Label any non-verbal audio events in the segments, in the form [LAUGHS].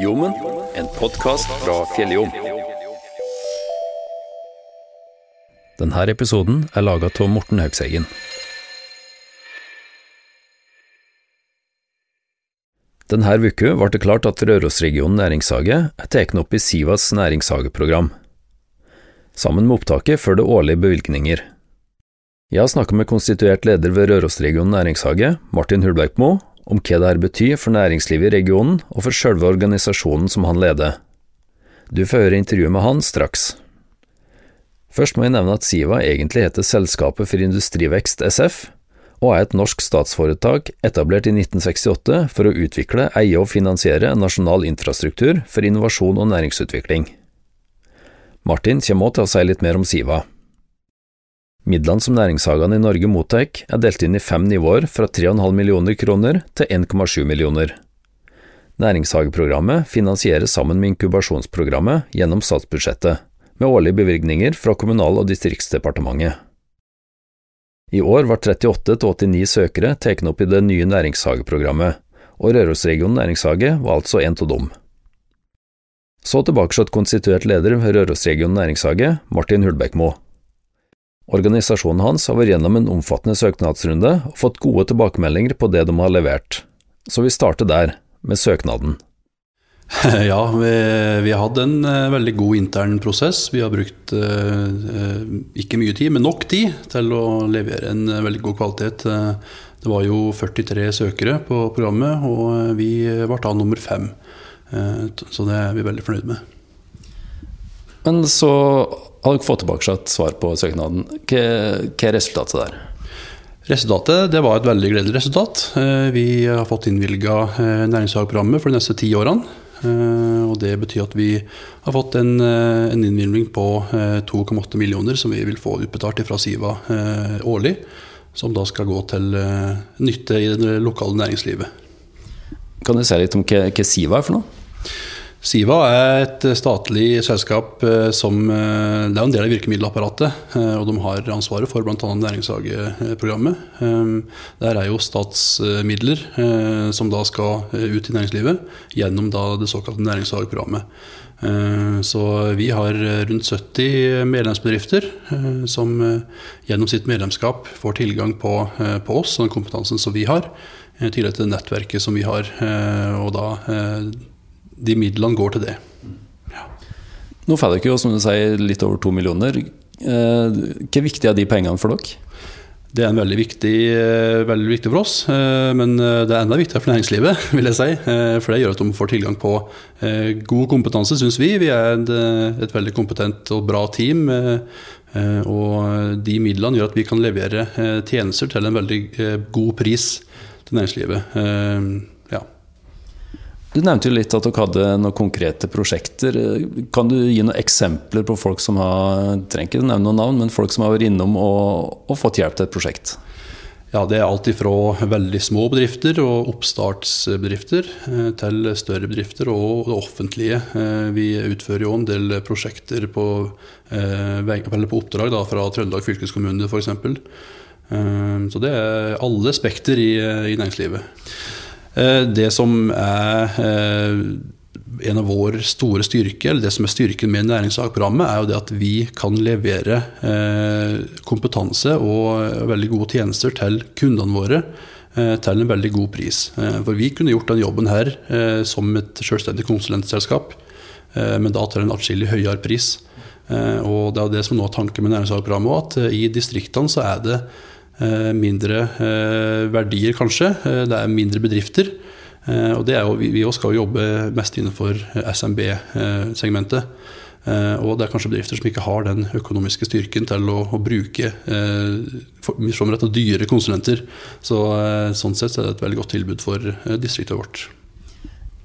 Jommen, en podkast fra Fjelljom. Denne episoden er laga av Morten Haugseggen. Denne uka ble det klart at Rørosregionen næringshage er tatt opp i Sivas næringshageprogram, sammen med opptaket for det årlige bevilgninger. Jeg har snakka med konstituert leder ved Rørosregionen næringshage, Martin Hulbergmo, om hva det her betyr for næringslivet i regionen og for selve organisasjonen som han leder. Du får høre intervjuet med han straks. Først må jeg nevne at Siva egentlig heter Selskapet for industrivekst SF, og er et norsk statsforetak etablert i 1968 for å utvikle, eie og finansiere en nasjonal infrastruktur for innovasjon og næringsutvikling. Martin kommer òg til å si litt mer om Siva. Midlene som næringshagene i Norge mottar, er delt inn i fem nivåer fra 3,5 millioner kroner til 1,7 millioner. Næringshageprogrammet finansieres sammen med inkubasjonsprogrammet gjennom statsbudsjettet, med årlige bevilgninger fra Kommunal- og distriktsdepartementet. I år var 38–89 søkere tatt opp i det nye næringshageprogrammet, og Rørosregionen næringshage var altså en av dem. Så tilbake til konstituert leder ved Rørosregionen næringshage, Martin Hulbekmo. Organisasjonen hans har vært gjennom en omfattende søknadsrunde og fått gode tilbakemeldinger på det de har levert, så vi starter der, med søknaden. [LAUGHS] Ja, vi, vi har hatt en uh, veldig god intern prosess. Vi har brukt eh, ikke mye tid, men nok tid til å levere en uh, veldig god kvalitet. det var jo 43 søkere på programmet, og vi ble da nummer fem. så det er vi veldig fornøyd med. Men så har dere fått tilbake et svar på søknaden. Hva, hva er resultatet der? Resultatet det var et veldig gledelig resultat. Vi har fått innvilga næringshageprogrammet for de neste ti årene. Eh, og Det betyr at vi har fått en, eh, en innvilgning på 2,8 eh, millioner som vi vil få utbetalt fra Siva årlig. Som da skal gå til nytte i det lokale næringslivet. Kan du si litt om hva, hva Siva er for noe? Siva er et statlig selskap som Det er en del av virkemiddelapparatet. Og de har ansvaret for bl.a. næringshageprogrammet. Der er jo statsmidler som da skal ut i næringslivet gjennom det såkalte næringshageprogrammet. Så vi har rundt 70 medlemsbedrifter som gjennom sitt medlemskap får tilgang på, på oss og den kompetansen som vi har. I tillegg til nettverket som vi har. Og da de midlene går til det. Ja. Nå får dere jo, som du sier, litt over to millioner. Eh, hvor viktig er de pengene for dere? Det er en veldig viktig, eh, veldig viktig, for oss, eh, men det er enda viktigere for næringslivet. [LAUGHS] vil jeg si. For det gjør at de får tilgang på god kompetanse, syns vi. Vi er et, et, veldig kompetent og bra team. Og de midlene gjør at vi kan levere tjenester til en veldig god pris til næringslivet. Du nevnte jo litt at dere hadde noen konkrete prosjekter. Kan du gi noen eksempler på folk som har trenger ikke nevne noen navn, men folk som har vært innom og, og fått hjelp til et prosjekt? Ja, Det er alt fra veldig små bedrifter og oppstartsbedrifter eh, til større bedrifter og det offentlige. Eh, vi utfører jo en del prosjekter på, eh, på oppdrag da, fra Trøndelag fylkeskommune f.eks. Så det er alle spekter i, i næringslivet. Eh, det som er eh, en av vår store styrke, eller det som er styrken med næringsfagprogrammet, er jo det at vi kan levere eh, kompetanse og veldig gode tjenester til kundene våre til en veldig god pris. For vi kunne gjort den jobben her som et selvstendig konsulentselskap, men da til en atskillig høyere pris. Og det er det som nå er tanken med næringshagprogrammet, at i distriktene så er det mindre eh, verdier, kanskje. Eh, det er mindre bedrifter. Og det er jo, vi også skal jobbe mest innenfor SMB-segmentet. Og det er kanskje bedrifter som ikke har den økonomiske styrken til å, å bruke eh, dyre konsulenter. Så, sånn sett er det et veldig godt tilbud for distriktet vårt.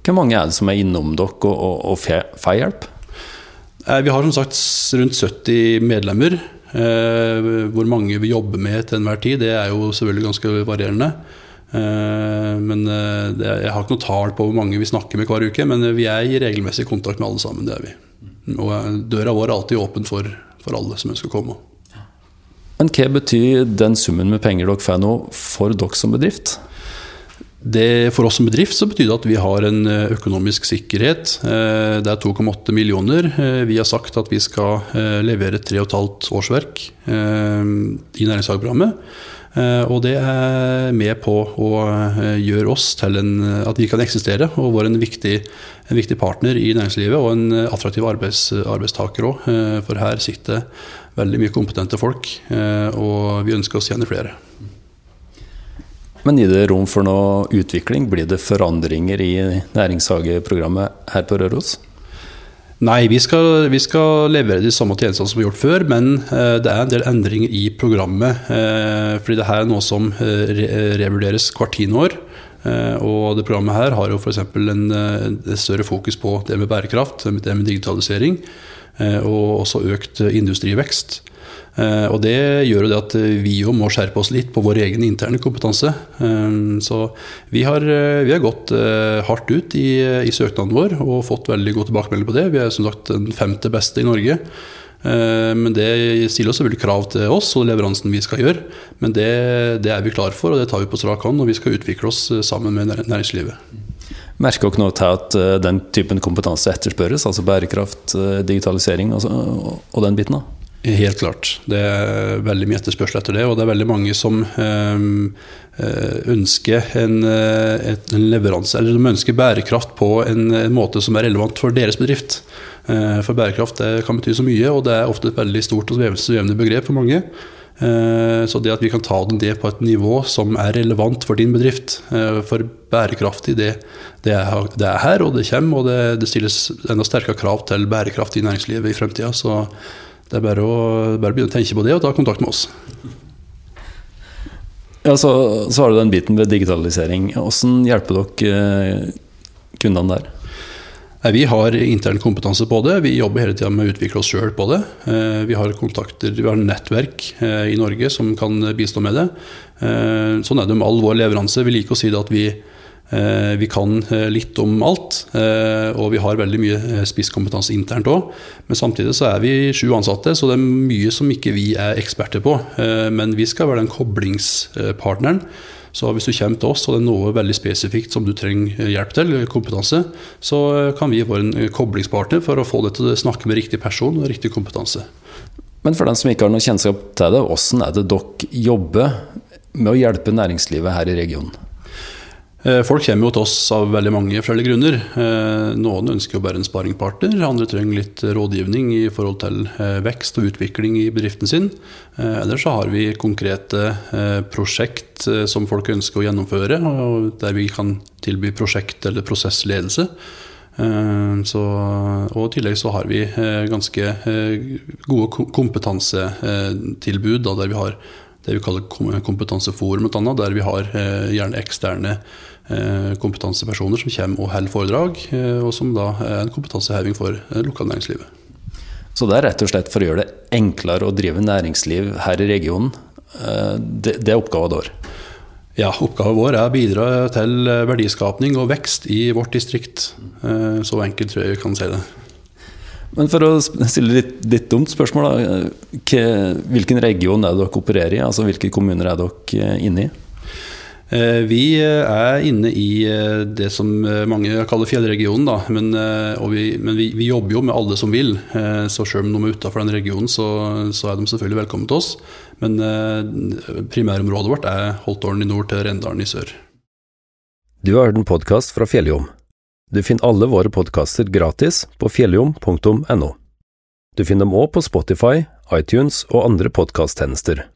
Hvor mange er det som er innom dere og, og, og får hjelp? Vi har som sagt rundt 70 medlemmer. Eh, hvor mange vi jobber med til enhver tid, det er jo selvfølgelig ganske varierende. Eh, men eh, Jeg har ikke noe tall på hvor mange vi snakker med hver uke, men vi er i regelmessig kontakt med alle sammen. det er vi. Og døra vår er alltid åpen for, for alle som ønsker å komme. Men hva betyr den summen med penger dere får nå for dere som bedrift? Det, for oss som bedrift så betyr det at vi har en økonomisk sikkerhet. Det er 2,8 millioner. Vi har sagt at vi skal levere 3,5 årsverk i næringshageprogrammet. Og det er med på å gjøre oss til en, at vi kan eksistere og være en viktig, en viktig partner i næringslivet og en attraktiv arbeids, arbeidstaker òg. For her sitter veldig mye kompetente folk, og vi ønsker oss gjerne flere. Men gir det rom for noe utvikling? Blir det forandringer i næringshageprogrammet her på Røros? Nei, vi skal, vi skal, levere de samme tjenestene som vi har gjort før, men eh, det er en del endringer i programmet. Eh, fordi det her er noe som eh, re revurderes hvert tiende år. Og det programmet her har jo f.eks. En, større fokus på det med bærekraft, det med digitalisering, og også økt industrivekst. Eh, og det gjør jo det at vi jo må skjerpe oss litt på vår egen interne kompetanse. Eh, så vi har, eh, vi har gått hardt ut i, i, søknaden vår og fått veldig god tilbakemelding på det. Vi er som sagt den femte beste i Norge. Men det stiller også selvfølgelig krav til oss og leveransen vi skal gjøre. Men det, det er vi klar for, og det tar vi på strak hånd. Og vi skal utvikle oss sammen med næringslivet. Merker dere noe til at den typen kompetanse etterspørres? Altså bærekraft, digitalisering altså, og den biten? da? Helt klart. Det er veldig mye etterspørsel etter det. Og det er veldig mange som eh, ønsker en, eh, en, leveranse, eller de ønsker bærekraft på en, en, måte som er relevant for deres bedrift. Eh, for bærekraft kan bety så mye, og det er ofte et veldig stort og svevende begrep for mange. Så det at vi kan ta det på et nivå som er relevant for din bedrift, for bærekraftig, det, det, er, er, her og det kommer, og det, det stilles enda sterkere krav til bærekraft i næringslivet i fremtida. Så det er bare å, bare å begynne å tenke på det og ta kontakt med oss. Ja, så, så har du den biten ved digitalisering. Hvordan hjelper dere eh, kundene der? Vi har intern kompetanse på det. Vi jobber hele tida med å utvikle oss sjøl på det. Eh, vi har kontakter, vi har nettverk eh, i Norge som kan bistå med det. Sånn er det med all vår leveranse. Vi liker å si det at vi Eh, vi kan eh, litt om alt, eh, og vi har veldig mye spisskompetanse internt òg. Men samtidig så er vi sju ansatte, så det er mye som ikke vi er eksperter på. Men vi skal være den koblingspartneren. Så hvis du kommer til oss og det er noe veldig spesifikt som du trenger hjelp til, kompetanse, så kan vi være en koblingspartner for å få deg til å snakke med riktig person og riktig kompetanse. Men for den som ikke har noe kjennskap til det, hvordan er det dere jobber med å hjelpe næringslivet her i regionen? Eh, folk kommer jo til oss av veldig mange forskjellige grunner. Eh, noen ønsker å bare en sparingpartner, andre trenger litt rådgivning i forhold til eh, vekst og utvikling i bedriften sin. Ellers så har vi konkrete prosjekt som folk ønsker å gjennomføre, der vi kan tilby prosjekt- eller prosessledelse. Så, og I tillegg så har vi ganske gode kompetansetilbud, der vi har det vi kaller kompetanseforum, der vi har gjerne eksterne kompetansepersoner som kommer og holder foredrag, eh, og som da er en kompetanseheving for eh, lokalnæringslivet. Så det er rett og slett for å gjøre det enklere å drive næringsliv her i regionen. Det, det er oppgaven vår? Ja, oppgaven vår er å bidra til verdiskapning og vekst i vårt distrikt. Så enkelt tror jeg vi kan si det. Men for å stille litt, litt dumt spørsmål, da. Hvilken region er det dere opererer i? Altså Hvilke kommuner er dere inne i? Eh, vi eh, er inne i eh, det som mange kaller fjellregionen, da. Men, vi, men vi, vi, jobber jo med alle som vil. Så selv om de er utenfor den regionen, så, så, er de selvfølgelig velkommen til oss. Men primærområdet vårt er Holtålen i nord til Rendalen i sør. Du har hørt en podkast fra Fjelljom. Du finner alle våre podkaster gratis på fjelljom.no. Du finner dem òg på Spotify, iTunes og andre podkasttjenester.